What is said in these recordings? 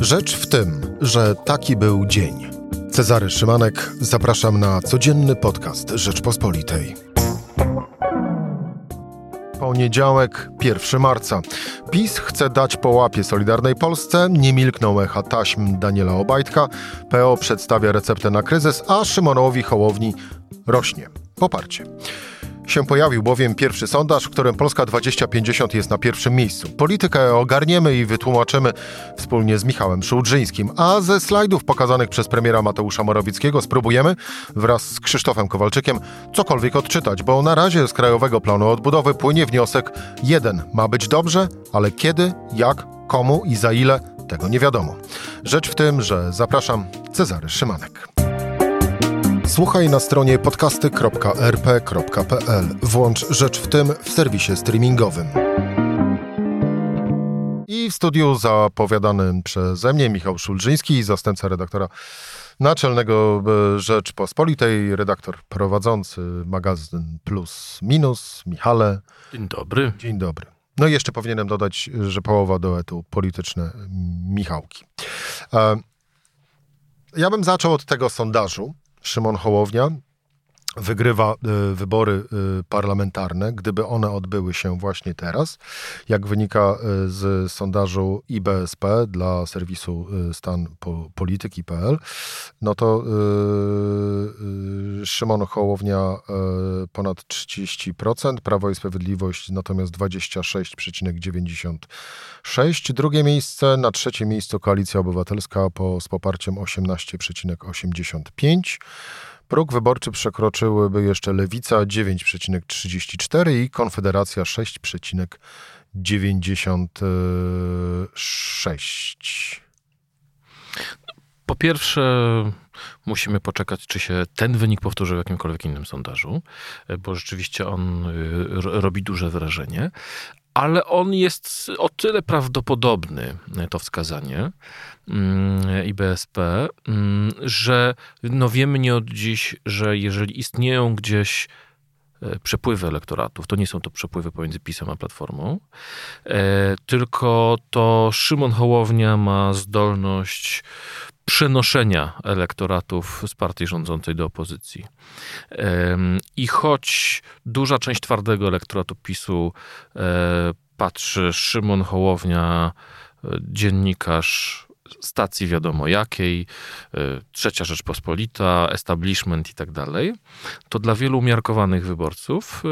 Rzecz w tym, że taki był dzień. Cezary Szymanek, zapraszam na codzienny podcast Rzeczpospolitej. Poniedziałek, 1 marca. PiS chce dać po łapie Solidarnej Polsce, nie milkną echa taśm Daniela Obajtka, PO przedstawia receptę na kryzys, a Szymonowi Hołowni rośnie poparcie się pojawił bowiem pierwszy sondaż, w którym Polska 2050 jest na pierwszym miejscu. Politykę ogarniemy i wytłumaczymy wspólnie z Michałem Szułdrzyńskim, a ze slajdów pokazanych przez premiera Mateusza Morawieckiego spróbujemy wraz z Krzysztofem Kowalczykiem cokolwiek odczytać, bo na razie z Krajowego Planu Odbudowy płynie wniosek jeden. Ma być dobrze, ale kiedy, jak, komu i za ile, tego nie wiadomo. Rzecz w tym, że zapraszam Cezary Szymanek. Słuchaj na stronie podcasty.rp.pl. Włącz Rzecz w tym w serwisie streamingowym. I w studiu zapowiadanym przeze mnie Michał Szulżyński, zastępca redaktora naczelnego e, Rzeczpospolitej, redaktor prowadzący magazyn Plus Minus, Michale. Dzień dobry. Dzień dobry. No i jeszcze powinienem dodać, że połowa duetu polityczne Michałki. E, ja bym zaczął od tego sondażu, Szymon Hołownia wygrywa y, wybory y, parlamentarne, gdyby one odbyły się właśnie teraz. Jak wynika y, z sondażu IBSP dla serwisu stan polityki.pl, no to Szymon Hołownia ponad 30%, Prawo i Sprawiedliwość natomiast 26,96%. Drugie miejsce, na trzecie miejsce Koalicja Obywatelska po, z poparciem 18,85%. Próg wyborczy przekroczyłyby jeszcze Lewica 9,34 i Konfederacja 6,96. Po pierwsze, musimy poczekać, czy się ten wynik powtórzy w jakimkolwiek innym sondażu, bo rzeczywiście on y, robi duże wrażenie ale on jest o tyle prawdopodobny, to wskazanie mm, IBSP, mm, że no wiemy nie od dziś, że jeżeli istnieją gdzieś e, przepływy elektoratów. To nie są to przepływy pomiędzy PiSem a Platformą, e, tylko to Szymon Hołownia ma zdolność przenoszenia elektoratów z partii rządzącej do opozycji. I choć duża część twardego elektoratu PiSu e, patrzy Szymon Hołownia, e, dziennikarz stacji wiadomo jakiej, y, Trzecia Rzeczpospolita, establishment i tak dalej, to dla wielu umiarkowanych wyborców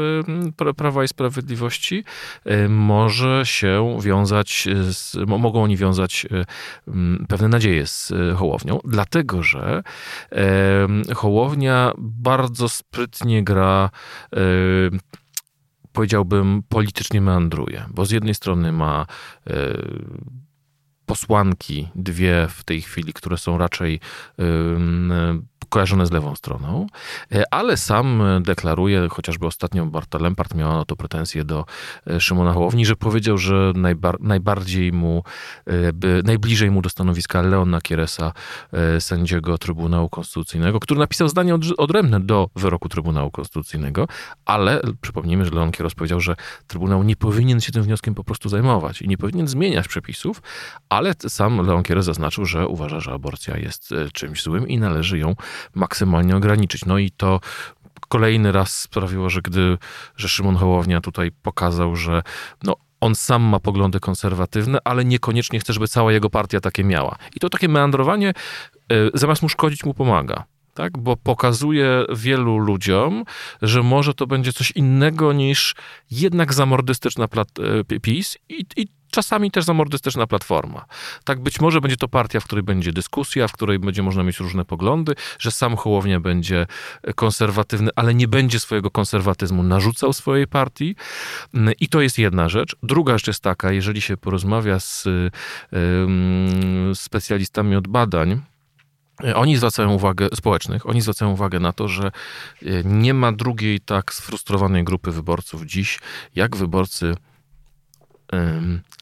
y, Prawa i Sprawiedliwości y, może się wiązać, z, mogą oni wiązać pewne nadzieje z Hołownią, dlatego że Hołownia bardzo sprytnie gra powiedziałbym, politycznie meandruje, bo z jednej strony ma posłanki, dwie w tej chwili, które są raczej kojarzone z lewą stroną, e, ale sam deklaruje, chociażby ostatnio Barta Lempart miała to pretensje do e, Szymona Hołowni, że powiedział, że najbar najbardziej mu, e, najbliżej mu do stanowiska Leona Kieresa, sędziego Trybunału Konstytucyjnego, który napisał zdanie od, odrębne do wyroku Trybunału Konstytucyjnego, ale przypomnijmy, że Leon Kieros powiedział, że Trybunał nie powinien się tym wnioskiem po prostu zajmować i nie powinien zmieniać przepisów, ale sam Leon Kieres zaznaczył, że uważa, że aborcja jest czymś złym i należy ją maksymalnie ograniczyć. No i to kolejny raz sprawiło, że gdy, że Szymon Hołownia tutaj pokazał, że no, on sam ma poglądy konserwatywne, ale niekoniecznie chce, żeby cała jego partia takie miała. I to takie meandrowanie y, zamiast mu szkodzić, mu pomaga. Tak? Bo pokazuje wielu ludziom, że może to będzie coś innego niż jednak zamordystyczna y, PiS i, i czasami też zamordystyczna platforma. Tak być może będzie to partia, w której będzie dyskusja, w której będzie można mieć różne poglądy, że sam Hołownia będzie konserwatywny, ale nie będzie swojego konserwatyzmu narzucał swojej partii. I to jest jedna rzecz. Druga rzecz jest taka, jeżeli się porozmawia z specjalistami od badań, oni zwracają uwagę, społecznych, oni zwracają uwagę na to, że e, nie ma drugiej tak sfrustrowanej grupy wyborców dziś, jak wyborcy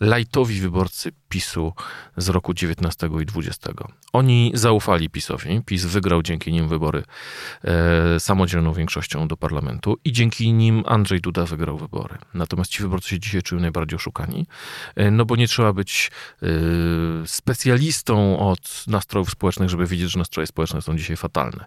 lajtowi wyborcy PiSu z roku 19 i 20. Oni zaufali PiSowi. PiS wygrał dzięki nim wybory e, samodzielną większością do parlamentu i dzięki nim Andrzej Duda wygrał wybory. Natomiast ci wyborcy się dzisiaj czują najbardziej oszukani, e, no bo nie trzeba być e, specjalistą od nastrojów społecznych, żeby widzieć, że nastroje społeczne są dzisiaj fatalne.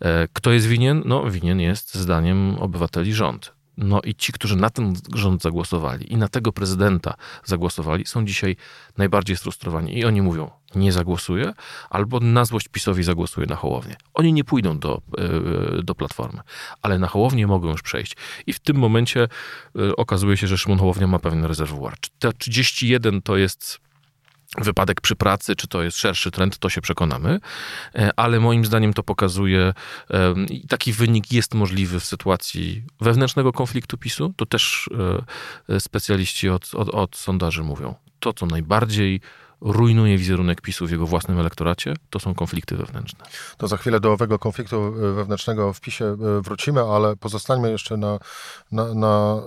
E, kto jest winien? No, winien jest zdaniem obywateli rząd. No i ci, którzy na ten rząd zagłosowali i na tego prezydenta zagłosowali, są dzisiaj najbardziej sfrustrowani. I oni mówią, nie zagłosuję, albo na złość PiSowi zagłosuję na Hołownię. Oni nie pójdą do, e, do Platformy, ale na Hołownię mogą już przejść. I w tym momencie e, okazuje się, że Szymon Hołownia ma pewien rezerwuar. Te 31 to jest wypadek przy pracy, czy to jest szerszy trend, to się przekonamy, e, ale moim zdaniem to pokazuje, taki wynik jest możliwy w sytuacji wewnętrznego konfliktu PiSu, to też e, specjaliści od, od, od sondaży mówią. To, co najbardziej rujnuje wizerunek PiSu w jego własnym elektoracie, to są konflikty wewnętrzne. To za chwilę do owego konfliktu e, wewnętrznego w PiSie wrócimy, ale pozostańmy jeszcze na, na, na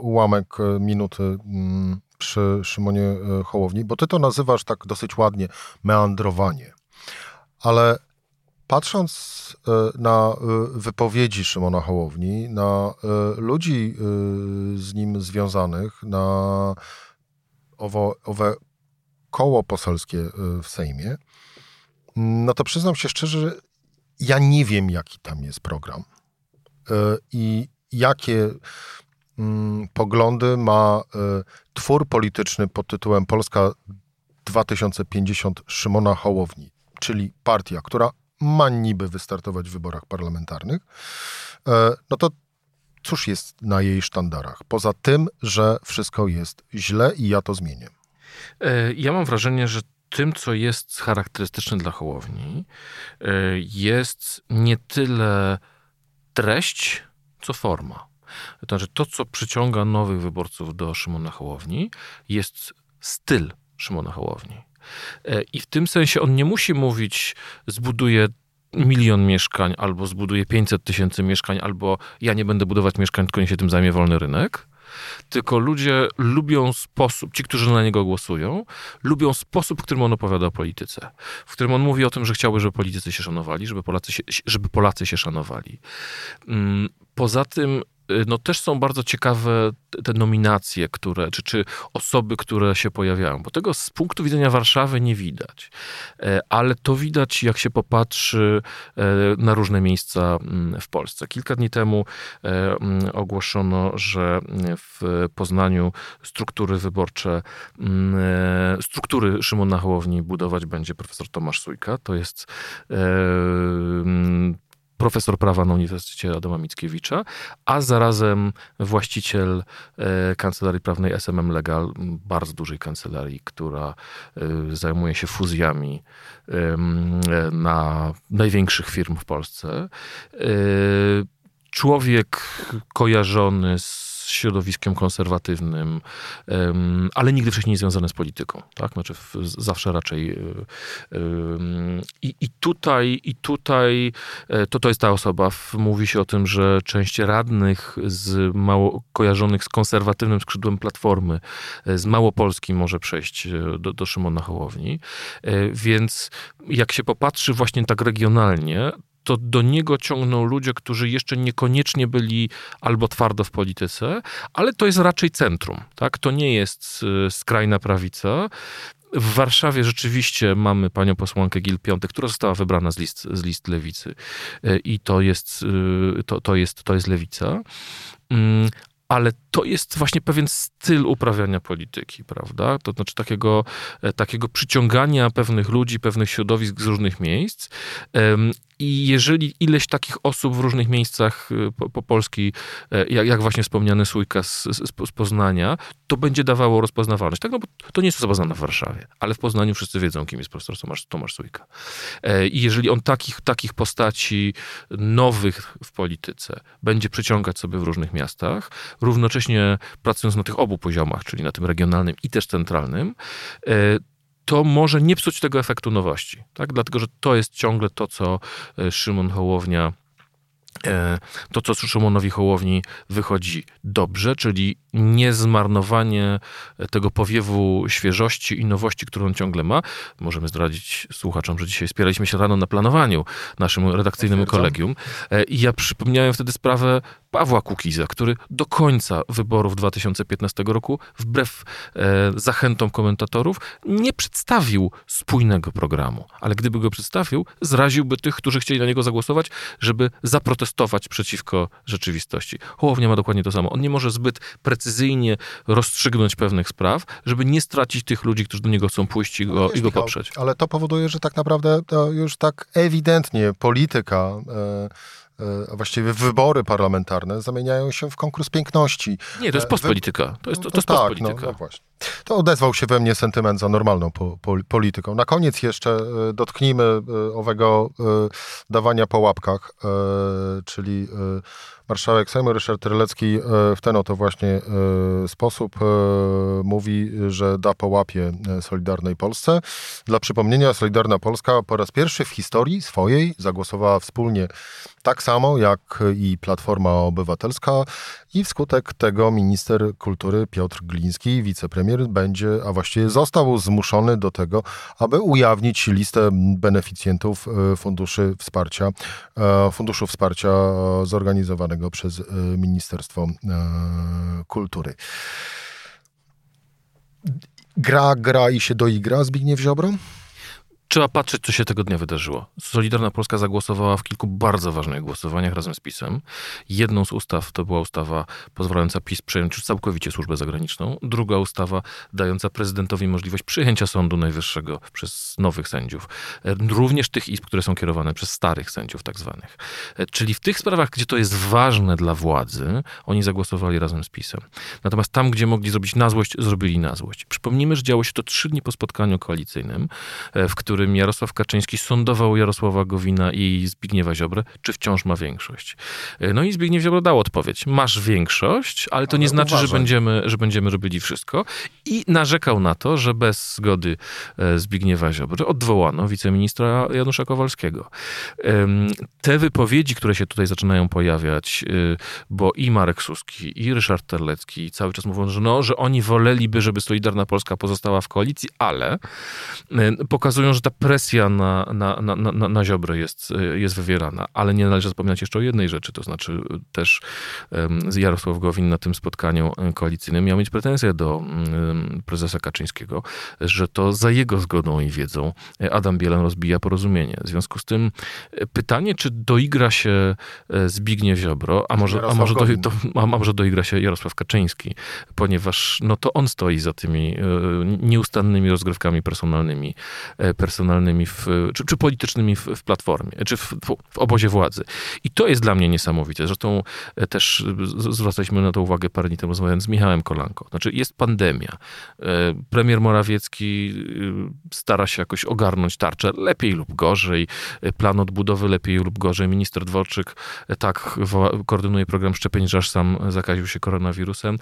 ułamek minuty mm, przy Szymonie e, Hołowni, bo ty to nazywasz tak dosyć ładnie meandrowanie. Ale patrząc e, na e, wypowiedzi Szymona Hołowni, na ludzi z nim związanych, na owo, owe koło poselskie w Sejmie, no to przyznam się szczerze, ja nie wiem, jaki tam jest program i jakie Mm, poglądy ma y, twór polityczny pod tytułem Polska 2050 Szymona Hołowni, czyli partia, która ma niby wystartować w wyborach parlamentarnych, e, no to cóż jest na jej sztandarach? Poza tym, że wszystko jest źle i ja to zmienię. E, ja mam wrażenie, że tym, co jest charakterystyczne dla Hołowni, e, jest nie tyle treść, co forma. To znaczy, to, co przyciąga nowych wyborców do Szymona Hołowni, jest styl Szymona Hołowni. E, I w tym sensie on nie musi mówić, zbuduje milion mieszkań, albo zbuduje 500 tysięcy mieszkań, albo ja nie będę budować mieszkań, tylko nie się tym zajmie wolny rynek. Tylko ludzie lubią sposób, ci, którzy na niego głosują, lubią sposób, w którym on opowiada o polityce. W którym on mówi o tym, że chciałby, żeby politycy się szanowali, żeby Polacy się, żeby Polacy się szanowali. Mm, poza tym no też są bardzo ciekawe te nominacje, które, czy, czy osoby, które się pojawiają, bo tego z punktu widzenia Warszawy nie widać, e, ale to widać, jak się popatrzy e, na różne miejsca mm, w Polsce. Kilka dni temu e, mm, ogłoszono, że w Poznaniu struktury wyborcze, mm, struktury Szymona Hołowni budować będzie profesor Tomasz Sujka. To jest profesor prawa na Uniwersytecie Adama Mickiewicza, a zarazem właściciel e, kancelarii prawnej SMM Legal, bardzo dużej kancelarii, która e, zajmuje się fuzjami na największych firm w Polsce. E, człowiek kojarzony z środowiskiem konserwatywnym, ale nigdy wcześniej nie związane z polityką. Tak? Znaczy zawsze raczej. E, I, I tutaj, i tutaj e, to, to jest ta osoba. Mówi się o tym, że część radnych z mało kojarzonych z konserwatywnym skrzydłem Platformy, e, z Małopolski może przejść do, do Szymona Hołowni. Więc jak się popatrzy właśnie tak regionalnie, to do niego ciągną ludzie, którzy jeszcze niekoniecznie byli albo twardo w polityce, ale to jest raczej centrum. Tak? To nie jest y, skrajna prawica. W Warszawie rzeczywiście mamy panią posłankę Gil Piątek, która została wybrana z list, z list lewicy y, i to jest, y, to, to jest, to jest lewica. Mm, ale to jest właśnie pewien styl uprawiania polityki, prawda? To znaczy takiego, e, takiego przyciągania pewnych ludzi, pewnych środowisk z różnych miejsc i jeżeli ileś takich osób w różnych miejscach y, po, po Polski, e, jak, jak, właśnie wspomniany Sójka z, z, z, Poznania, to będzie dawało rozpoznawalność. Tak, no bo to nie jest osoba znana w Warszawie, ale w Poznaniu wszyscy wiedzą, kim jest profesor Tomasz, Tomasz Sójka. E, I jeżeli on takich, takich postaci nowych w polityce będzie przyciągać sobie w różnych miastach, równocześnie pracując na tych obu poziomach, czyli na tym regionalnym i też centralnym, e, to może nie psuć tego efektu nowości. Tak? Dlatego, że to jest ciągle to, co e, Szymon Hołownia E, to, co Szymonowi Hołowni wychodzi dobrze, czyli niezmarnowanie tego powiewu świeżości i nowości, którą on ciągle ma. Możemy zdradzić słuchaczom, że dzisiaj spieraliśmy się rano na planowaniu naszym redakcyjnym kolegium. E, I ja przypomniałem wtedy sprawę Pawła Kukiza, który do końca wyborów 2015 roku, wbrew e, zachętom komentatorów, nie przedstawił spójnego programu. Ale gdyby go przedstawił, zraziłby tych, którzy chcieli na niego zagłosować, żeby zaprotestować przeciwko rzeczywistości. Hołownia ma dokładnie to samo. On nie może zbyt precyzyjnie rozstrzygnąć pewnych spraw, żeby nie stracić tych ludzi, którzy do niego chcą pójść i go, no, i go poprzeć. Ale to powoduje, że tak naprawdę już tak ewidentnie polityka. E, a właściwie wybory parlamentarne zamieniają się w konkurs piękności. Nie, to jest e, postpolityka. To jest, to, to jest no, postpolityka. Tak, no, no właśnie. To odezwał się we mnie sentyment za normalną po, po, polityką. Na koniec jeszcze e, dotknijmy e, owego dawania po łapkach, czyli marszałek Sejmu Ryszard Terlecki w ten oto właśnie sposób mówi, że da po łapie Solidarnej Polsce. Dla przypomnienia, Solidarna Polska po raz pierwszy w historii swojej zagłosowała wspólnie tak samo jak i Platforma Obywatelska i wskutek tego minister kultury Piotr Gliński, wicepremier, będzie, a właściwie został zmuszony do tego, aby ujawnić listę beneficjentów e, funduszy wsparcia, e, funduszu wsparcia zorganizowanego przez e, Ministerstwo Kultury. Gra, gra i się doigra Zbigniew Ziobro? Trzeba patrzeć, co się tego dnia wydarzyło. Solidarna Polska zagłosowała w kilku bardzo ważnych głosowaniach razem z PiSem. Jedną z ustaw to była ustawa pozwalająca PiS przejąć całkowicie służbę zagraniczną. Druga ustawa dająca prezydentowi możliwość przyjęcia Sądu Najwyższego przez nowych sędziów. Również tych izb, które są kierowane przez starych sędziów tak zwanych. Czyli w tych sprawach, gdzie to jest ważne dla władzy, oni zagłosowali razem z PiSem. Natomiast tam, gdzie mogli zrobić na złość, zrobili na złość. Przypomnijmy, że działo się to trzy dni po spotkaniu koalicyjnym, w którym którym Jarosław Kaczyński sądował Jarosława Gowina i Zbigniewa Ziobrę, czy wciąż ma większość. E, no i Zbigniew Ziobro dał odpowiedź. Masz większość, ale to ale nie znaczy, że będziemy, że będziemy robili wszystko. I narzekał na to, że bez zgody e, Zbigniewa Ziobry odwołano wiceministra Janusza Kowalskiego. Te wypowiedzi, które się tutaj zaczynają pojawiać, e, bo i Marek Suski, i Ryszard Terlecki cały czas mówią, że, no, że oni woleliby, żeby Solidarna Polska pozostała w koalicji, ale pokazują, że ta ta presja na, na, na, na, na Ziobrę jest, jest wywierana. Ale nie należy zapominać jeszcze o jednej rzeczy, to znaczy też Jarosław Gowin na tym spotkaniu koalicyjnym miał mieć pretensje do prezesa Kaczyńskiego, że to za jego zgodą i wiedzą Adam Bielan rozbija porozumienie. W związku z tym pytanie, czy doigra się e, Zbigniew Ziobro, a może, a może, do, a może doigra się Jarosław Kaczyński, ponieważ no to on stoi za tymi e, nieustannymi rozgrywkami personalnymi, personalnymi personalnymi w, czy, czy politycznymi w, w Platformie, czy w, w, obozie władzy. I to jest dla mnie niesamowite. Zresztą e, też zwracaliśmy na to uwagę parę dni temu rozmawiając z Michałem Kolanką. Znaczy jest pandemia. E, premier Morawiecki e, stara się jakoś ogarnąć tarczę lepiej lub gorzej. Plan odbudowy lepiej lub gorzej. Minister Dworczyk tak koordynuje program szczepień, że aż sam zakaził się koronawirusem.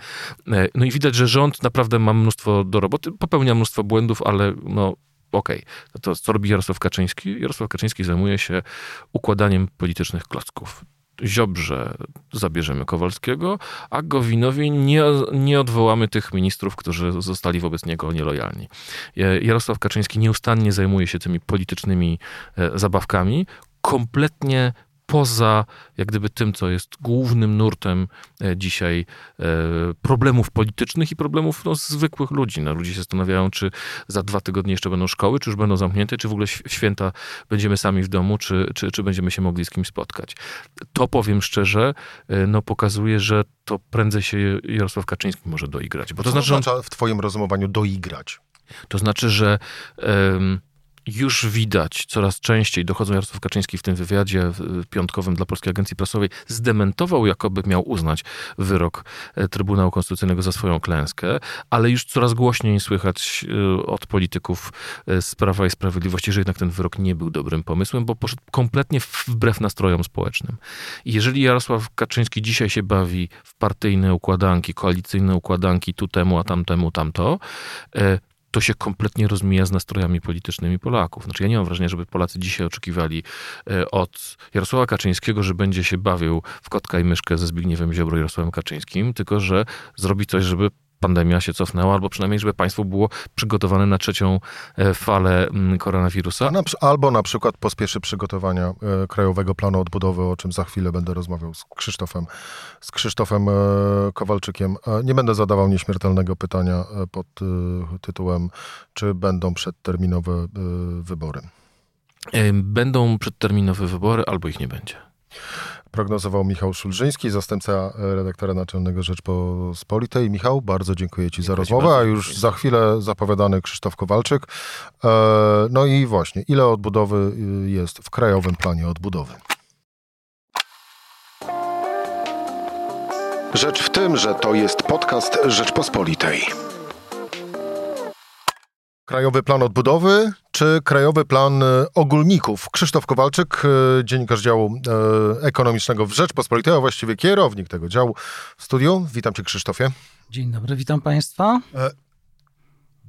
No i widać, że rząd naprawdę ma mnóstwo do roboty, popełnia mnóstwo błędów, ale no, okej, okay. no to co robi Jarosław Kaczyński? Jarosław Kaczyński zajmuje się układaniem politycznych klocków. Ziobrze zabierzemy Kowalskiego, a Gowinowi nie, nie odwołamy tych ministrów, którzy zostali wobec niego nielojalni. Jarosław Kaczyński nieustannie zajmuje się tymi politycznymi e, zabawkami, kompletnie poza jak gdyby tym, co jest głównym nurtem e, dzisiaj e, problemów politycznych i problemów no, zwykłych ludzi. No, ludzie się zastanawiają, czy za dwa tygodnie jeszcze będą szkoły, czy już będą zamknięte, czy w ogóle święta będziemy sami w domu, czy, czy, czy będziemy się mogli z kimś spotkać. To powiem szczerze, e, no, pokazuje, że to prędzej się Jarosław Kaczyński może doigrać. Bo to znaczy, oznacza w twoim rozumowaniu doigrać? To znaczy, że już widać coraz częściej, dochodzą Jarosław Kaczyński w tym wywiadzie piątkowym dla Polskiej Agencji Prasowej, zdementował, jakoby miał uznać wyrok e, Trybunału Konstytucyjnego za swoją klęskę, ale już coraz głośniej słychać e, od polityków e, z Prawa i Sprawiedliwości, że jednak ten wyrok nie był dobrym pomysłem, bo poszedł kompletnie wbrew nastrojom społecznym. Jeżeli Jarosław Kaczyński dzisiaj się bawi w partyjne układanki, koalicyjne układanki, tu temu, a tamtemu, tamto, to się kompletnie rozmija z nastrojami politycznymi Polaków. Znaczy, ja nie mam wrażenia, żeby Polacy dzisiaj oczekiwali e, od Jarosława Kaczyńskiego, że będzie się bawił w kotka i myszkę ze Zbigniewem Ziobro i Jarosławem Kaczyńskim, tylko że zrobi coś, żeby pandemia się cofnęła, albo przynajmniej, żeby państwo było przygotowane na trzecią e, falę mm, koronawirusa. Albo na przykład pospieszy przygotowania e, Krajowego Planu Odbudowy, o czym za chwilę będę rozmawiał z Krzysztofem, z Krzysztofem e, Kowalczykiem. Nie będę zadawał nieśmiertelnego pytania pod tytułem, czy będą przedterminowe wybory. Będą przedterminowe wybory, albo ich nie będzie prognozował Michał Szulżyński, zastępca e, redaktora naczelnego Rzeczpospolitej. Michał, bardzo dziękuję Ci dziękuję za rozmowę, a już za chwilę zapowiadany Krzysztof Kowalczyk. E, no i właśnie, ile odbudowy y, jest w Krajowym Planie Odbudowy? Rzecz w tym, że to jest podcast Rzeczpospolitej. Krajowy Plan Odbudowy czy Krajowy Plan e, Ogólników? Krzysztof Kowalczyk, e, dziennikarz działu e, ekonomicznego w Rzeczpospolitej, a właściwie kierownik tego działu w studiu. Witam cię Krzysztofie. Dzień dobry, witam państwa.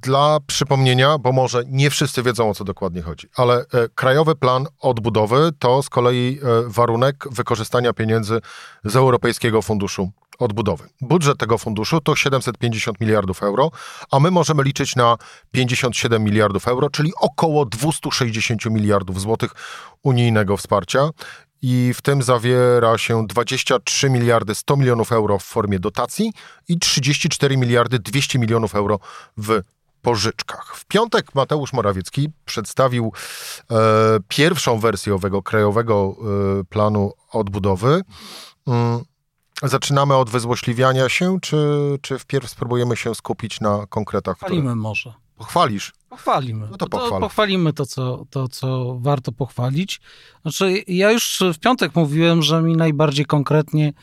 Dla przypomnienia, bo może nie wszyscy wiedzą o co dokładnie chodzi, ale Krajowy Plan Odbudowy to z kolei warunek wykorzystania pieniędzy z Europejskiego Funduszu odbudowy. Budżet tego funduszu to 750 miliardów euro, a my możemy liczyć na 57 miliardów euro, czyli około 260 miliardów złotych unijnego wsparcia. I w tym zawiera się 23 miliardy 100 milionów euro w formie dotacji i 34 miliardy 200 milionów euro w pożyczkach. W piątek Mateusz Morawiecki przedstawił e, pierwszą wersję owego krajowego e, planu odbudowy. Mm, Zaczynamy od wyzłośliwiania się, czy, czy wpierw spróbujemy się skupić na konkretach? Pochwalimy które... może. Pochwalisz? Pochwalimy. No to, pochwal. to pochwalimy to co, to, co warto pochwalić. Znaczy, ja już w piątek mówiłem, że mi najbardziej konkretnie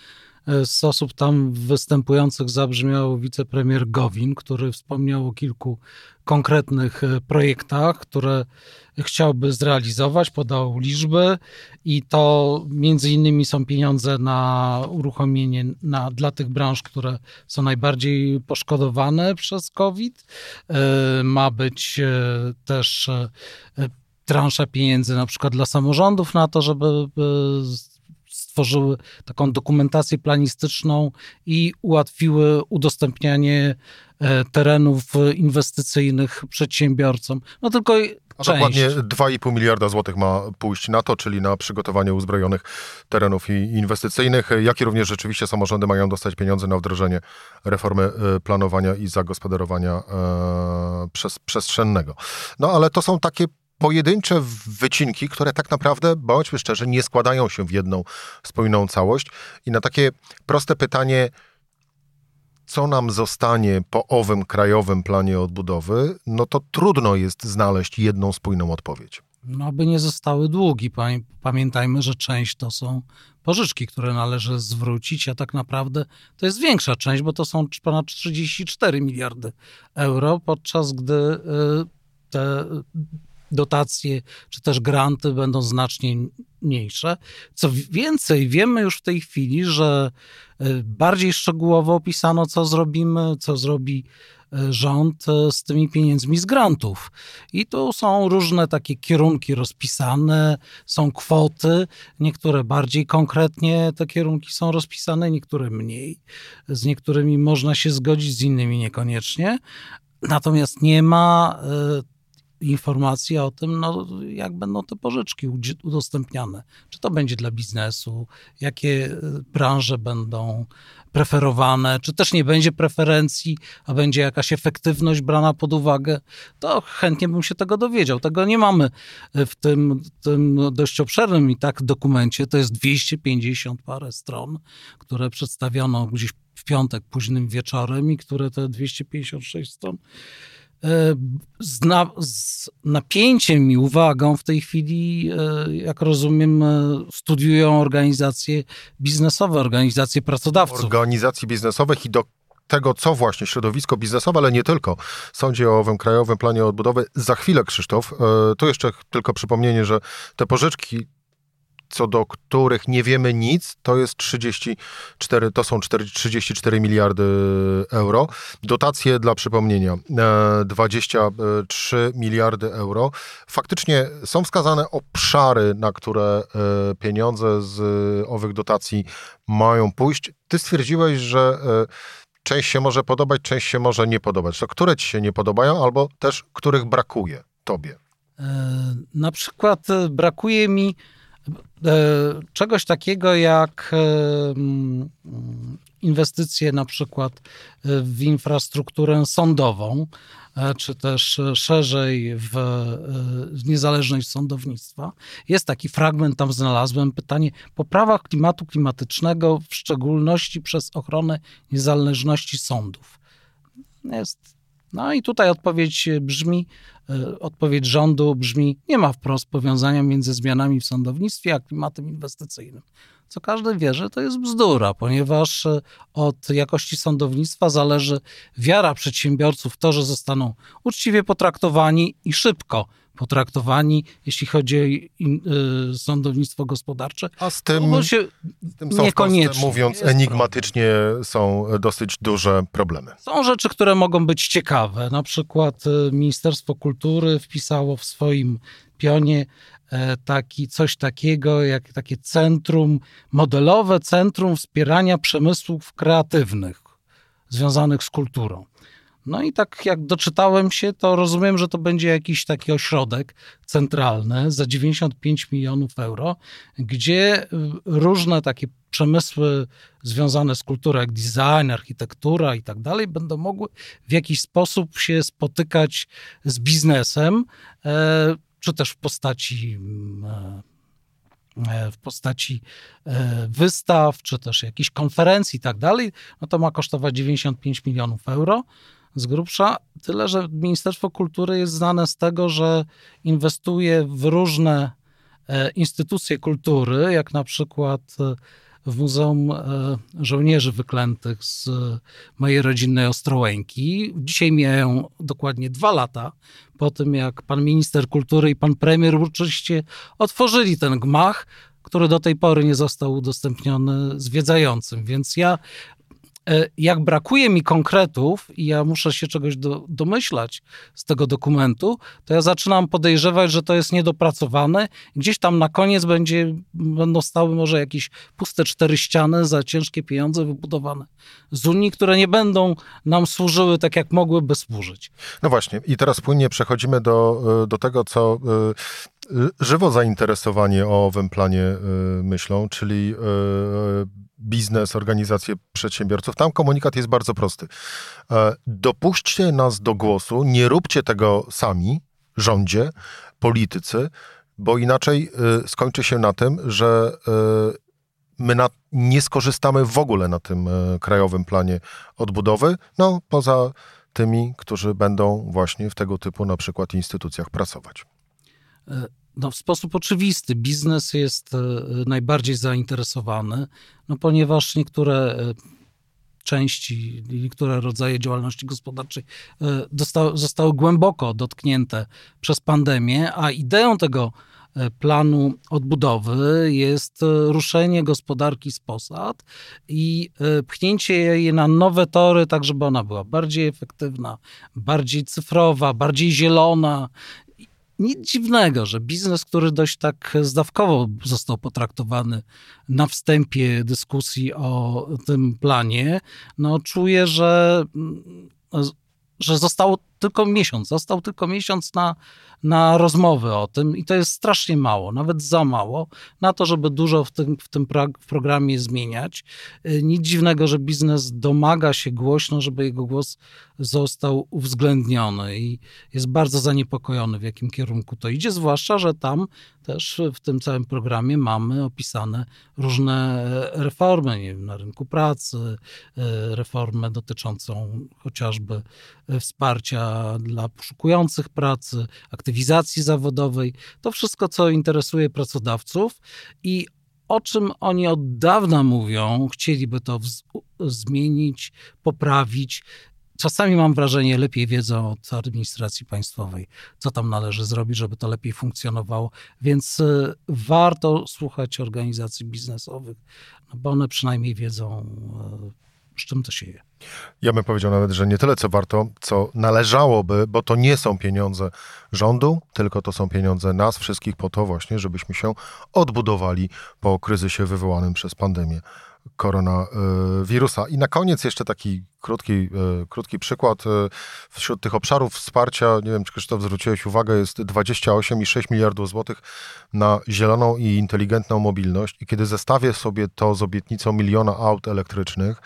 z osób tam występujących zabrzmiał wicepremier Gowin, który wspomniał o kilku konkretnych e, projektach, które chciałby zrealizować, podał liczby i to między innymi są pieniądze na uruchomienie na, dla tych branż, które są najbardziej poszkodowane przez COVID. E, ma być e, też transza pieniędzy na przykład dla samorządów na to, żeby stworzyły taką dokumentację planistyczną i ułatwiły udostępnianie e, terenów inwestycyjnych przedsiębiorcom. No tylko a część. dokładnie 2,5 miliarda złotych ma pójść na to, czyli na przygotowanie uzbrojonych terenów inwestycyjnych, jak i również rzeczywiście samorządy mają dostać pieniądze na wdrożenie reformy e, planowania i zagospodarowania e, przestrzennego. No ale to są takie pojedyncze wycinki, które tak naprawdę, bądźmy szczerzy, nie składają się w jedną spójną całość. I na takie proste pytanie, co nam zostanie po owym krajowym planie odbudowy, no to trudno jest znaleźć jedną spójną odpowiedź. No, aby nie zostały długi. Pamiętajmy, że część to są pożyczki, które należy zwrócić, a tak naprawdę to jest większa część, bo to są ponad 34 miliardy euro, podczas gdy y, te dotacje czy też granty będą znacznie mniejsze. Co więcej, wiemy już w tej chwili, że e, bardziej szczegółowo opisano, co zrobimy, co zrobi e, rząd e, z tymi pieniędzmi z grantów. I tu są różne takie kierunki rozpisane, są kwoty, niektóre bardziej konkretnie te kierunki są rozpisane, niektóre mniej. Z niektórymi można się zgodzić, z innymi niekoniecznie. Natomiast nie ma informacja o tym, no, jak będą te pożyczki udostępniane. Czy to będzie dla biznesu, jakie e, branże będą preferowane, czy też nie będzie preferencji, a będzie jakaś efektywność brana pod uwagę, to chętnie bym się tego dowiedział. Tego nie mamy w tym, tym dość obszernym i tak dokumencie. To jest 250 parę stron, które przedstawiono gdzieś w piątek późnym wieczorem i które te 256 stron z, na, z, napięciem i uwagą w tej chwili, e, jak rozumiem, e, studiują organizacje biznesowe, organizacje pracodawców. Organizacji biznesowych i do tego, co właśnie środowisko biznesowe, ale nie tylko, sądzi o owym Krajowym Planie Odbudowy. Za chwilę, Krzysztof, tu jeszcze tylko przypomnienie, że te pożyczki co do których nie wiemy nic, to jest 34, to są 4, 34 miliardy euro. Dotacje dla przypomnienia 23 miliardy euro. Faktycznie są wskazane obszary, na które pieniądze z owych dotacji mają pójść. Ty stwierdziłeś, że część się może podobać, część się może nie podobać. To które ci się nie podobają, albo też których brakuje tobie? E, na przykład e, brakuje mi e, czegoś takiego jak mm, inwestycje na przykład w infrastrukturę sądową, czy też szerzej w, niezależność sądownictwa. Jest taki fragment, tam znalazłem pytanie, poprawa klimatu klimatycznego, w szczególności przez ochronę niezależności sądów. Jest no i tutaj odpowiedź brzmi, e, odpowiedź rządu brzmi, nie ma wprost powiązania między zmianami w sądownictwie a klimatem inwestycyjnym. Co każdy wie, że to jest bzdura, ponieważ e, od jakości sądownictwa zależy wiara przedsiębiorców w to, że zostaną uczciwie potraktowani i szybko potraktowani, jeśli chodzi o y, sądownictwo gospodarcze. A z tym, no się z tym są niekoniecznie. mówiąc enigmatycznie, problem. są dosyć duże problemy. Są rzeczy, które mogą być ciekawe. Na przykład y, Ministerstwo Kultury wpisało w swoim pionie e, taki, coś takiego jak takie centrum, modelowe centrum wspierania przemysłów kreatywnych związanych z kulturą. No i tak jak doczytałem się, to rozumiem, że to będzie jakiś taki ośrodek centralny za 95 milionów euro, gdzie y, różne takie przemysły związane z kulturą, jak design, architektura i tak dalej, będą mogły w jakiś sposób się spotykać z biznesem, e, czy też w postaci mm, e, e, w postaci wystaw, czy też jakichś konferencji i tak dalej, no to ma kosztować 95 milionów euro z grubsza. Tyle, że Ministerstwo Kultury jest znane z tego, że inwestuje w różne e, instytucje kultury, jak na przykład e, w Muzeum e, Żołnierzy Wyklętych z mojej rodzinnej Ostrołęki. Dzisiaj mijają dokładnie dwa lata po tym, jak pan minister kultury i pan premier uroczyście otworzyli ten gmach, który do tej pory nie został udostępniony zwiedzającym. Więc ja jak brakuje mi konkretów i ja muszę się czegoś do, domyślać z tego dokumentu, to ja zaczynam podejrzewać, że to jest niedopracowane. Gdzieś tam na koniec będzie, będą stały może jakieś puste cztery ściany za ciężkie pieniądze wybudowane z Unii, które nie będą nam służyły tak, jak mogłyby służyć. No właśnie, i teraz płynnie przechodzimy do, e, do tego, co e, żywo zainteresowanie o owym planie myślą, czyli biznes, organizacje przedsiębiorców. Tam komunikat jest bardzo prosty. E, dopuśćcie nas do głosu, nie róbcie tego sami, rządzie, politycy, bo inaczej skończy się na tym, że my na, nie skorzystamy w ogóle na tym krajowym planie odbudowy, no poza tymi, którzy będą właśnie w tego typu na przykład instytucjach pracować. No, w sposób oczywisty. Biznes jest e, najbardziej zainteresowany, no, ponieważ niektóre e, części, niektóre rodzaje działalności gospodarczej e, dostały, zostały głęboko dotknięte przez pandemię, a ideą tego planu odbudowy jest ruszenie gospodarki z posad i pchnięcie jej na nowe tory, tak żeby ona była bardziej efektywna, bardziej cyfrowa, bardziej zielona nic dziwnego, że biznes, który dość tak zdawkowo został potraktowany na wstępie dyskusji o tym planie, no czuje, że, że został tylko miesiąc, został tylko miesiąc na na rozmowy o tym i to jest strasznie mało, nawet za mało na to, żeby dużo w tym, w tym programie zmieniać. Y, nic dziwnego, że biznes domaga się głośno, żeby jego głos został uwzględniony i jest bardzo zaniepokojony, w jakim kierunku to idzie, zwłaszcza, że tam też w tym całym programie mamy opisane różne reformy nie wiem, na rynku pracy, y, reformę dotyczącą chociażby wsparcia dla poszukujących pracy, aktywizacji zawodowej, to wszystko, co interesuje pracodawców i o czym oni od dawna mówią, chcieliby to zmienić, poprawić. czasami mam wrażenie, lepiej wiedzą od administracji państwowej, co tam należy zrobić, żeby to lepiej funkcjonowało. Więc y, warto słuchać organizacji biznesowych, no bo one przynajmniej wiedzą, y, z czym to się je. Ja bym powiedział nawet, że nie tyle co warto, co należałoby, bo to nie są pieniądze rządu, tylko to są pieniądze nas wszystkich po to właśnie, żebyśmy się odbudowali po kryzysie wywołanym przez pandemię koronawirusa. I na koniec jeszcze taki krótki, e, krótki przykład. E, wśród tych obszarów wsparcia, nie wiem czy Krzysztof zwróciłeś uwagę, jest 28,6 miliardów złotych na zieloną i inteligentną mobilność. I kiedy zestawię sobie to z obietnicą miliona aut elektrycznych,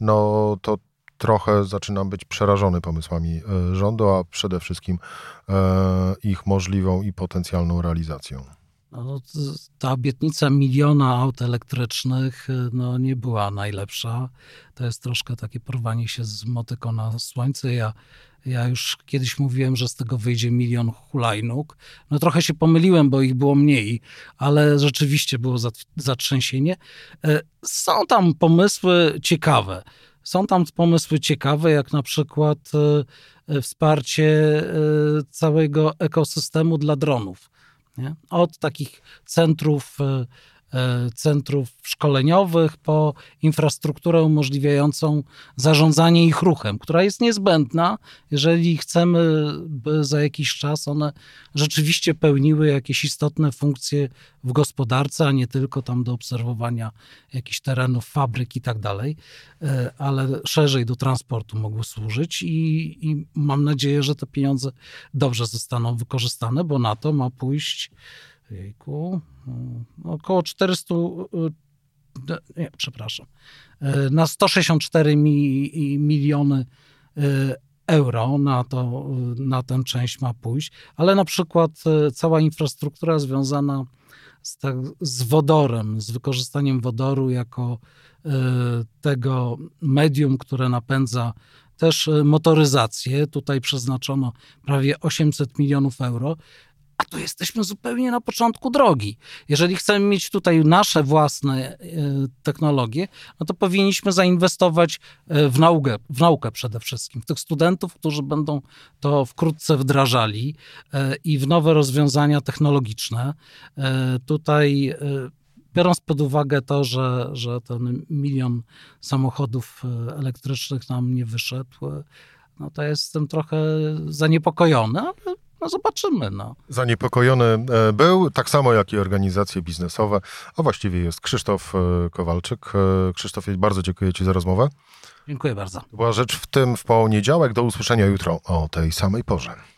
no to trochę zaczynam być przerażony pomysłami e, rządu, a przede wszystkim ich możliwą i potencjalną realizacją. No, ta obietnica miliona aut elektrycznych y, no, nie była najlepsza. To jest troszkę takie porwanie się z motyką na słońce. Ja, ja już kiedyś mówiłem, że z tego wyjdzie milion hulajnóg. No trochę się pomyliłem, bo ich było mniej, ale rzeczywiście było zatrzęsienie. E, są tam pomysły ciekawe. Są tam pomysły ciekawe, jak na przykład e, e, wsparcie całego ekosystemu dla dronów nie? Od takich centrów, e, centrów szkoleniowych po infrastrukturę umożliwiającą zarządzanie ich ruchem, która jest niezbędna, jeżeli chcemy, by za jakiś czas one rzeczywiście pełniły jakieś istotne funkcje w gospodarce, a nie tylko tam do obserwowania jakichś terenów, fabryk i tak dalej, e, ale szerzej do transportu mogły służyć i, i mam nadzieję, że te pieniądze dobrze zostaną wykorzystane, bo na to ma pójść jejku, e, około 400 e, nie, przepraszam, na 164 mi, miliony euro na, to, na tę część ma pójść, ale na przykład cała infrastruktura związana z, tak, z wodorem, z wykorzystaniem wodoru jako tego medium, które napędza też e, motoryzację. Tutaj przeznaczono prawie 800 milionów euro a tu jesteśmy zupełnie na początku drogi. Jeżeli chcemy mieć tutaj nasze własne e, technologie, no to powinniśmy zainwestować e, w naukę, w naukę przede wszystkim, w tych studentów, którzy będą to wkrótce wdrażali e, i w nowe rozwiązania technologiczne. Tutaj biorąc pod uwagę to, że, że ten milion samochodów elektrycznych nam nie wyszedł, no to jestem trochę zaniepokojony, ale no zobaczymy. No. Zaniepokojony e, był, tak samo jak i organizacje biznesowe, a właściwie jest Krzysztof e, Kowalczyk. E, Krzysztof, bardzo dziękuję Ci za rozmowę. Dziękuję bardzo. Była rzecz w tym w poniedziałek. Do usłyszenia jutro o tej samej porze.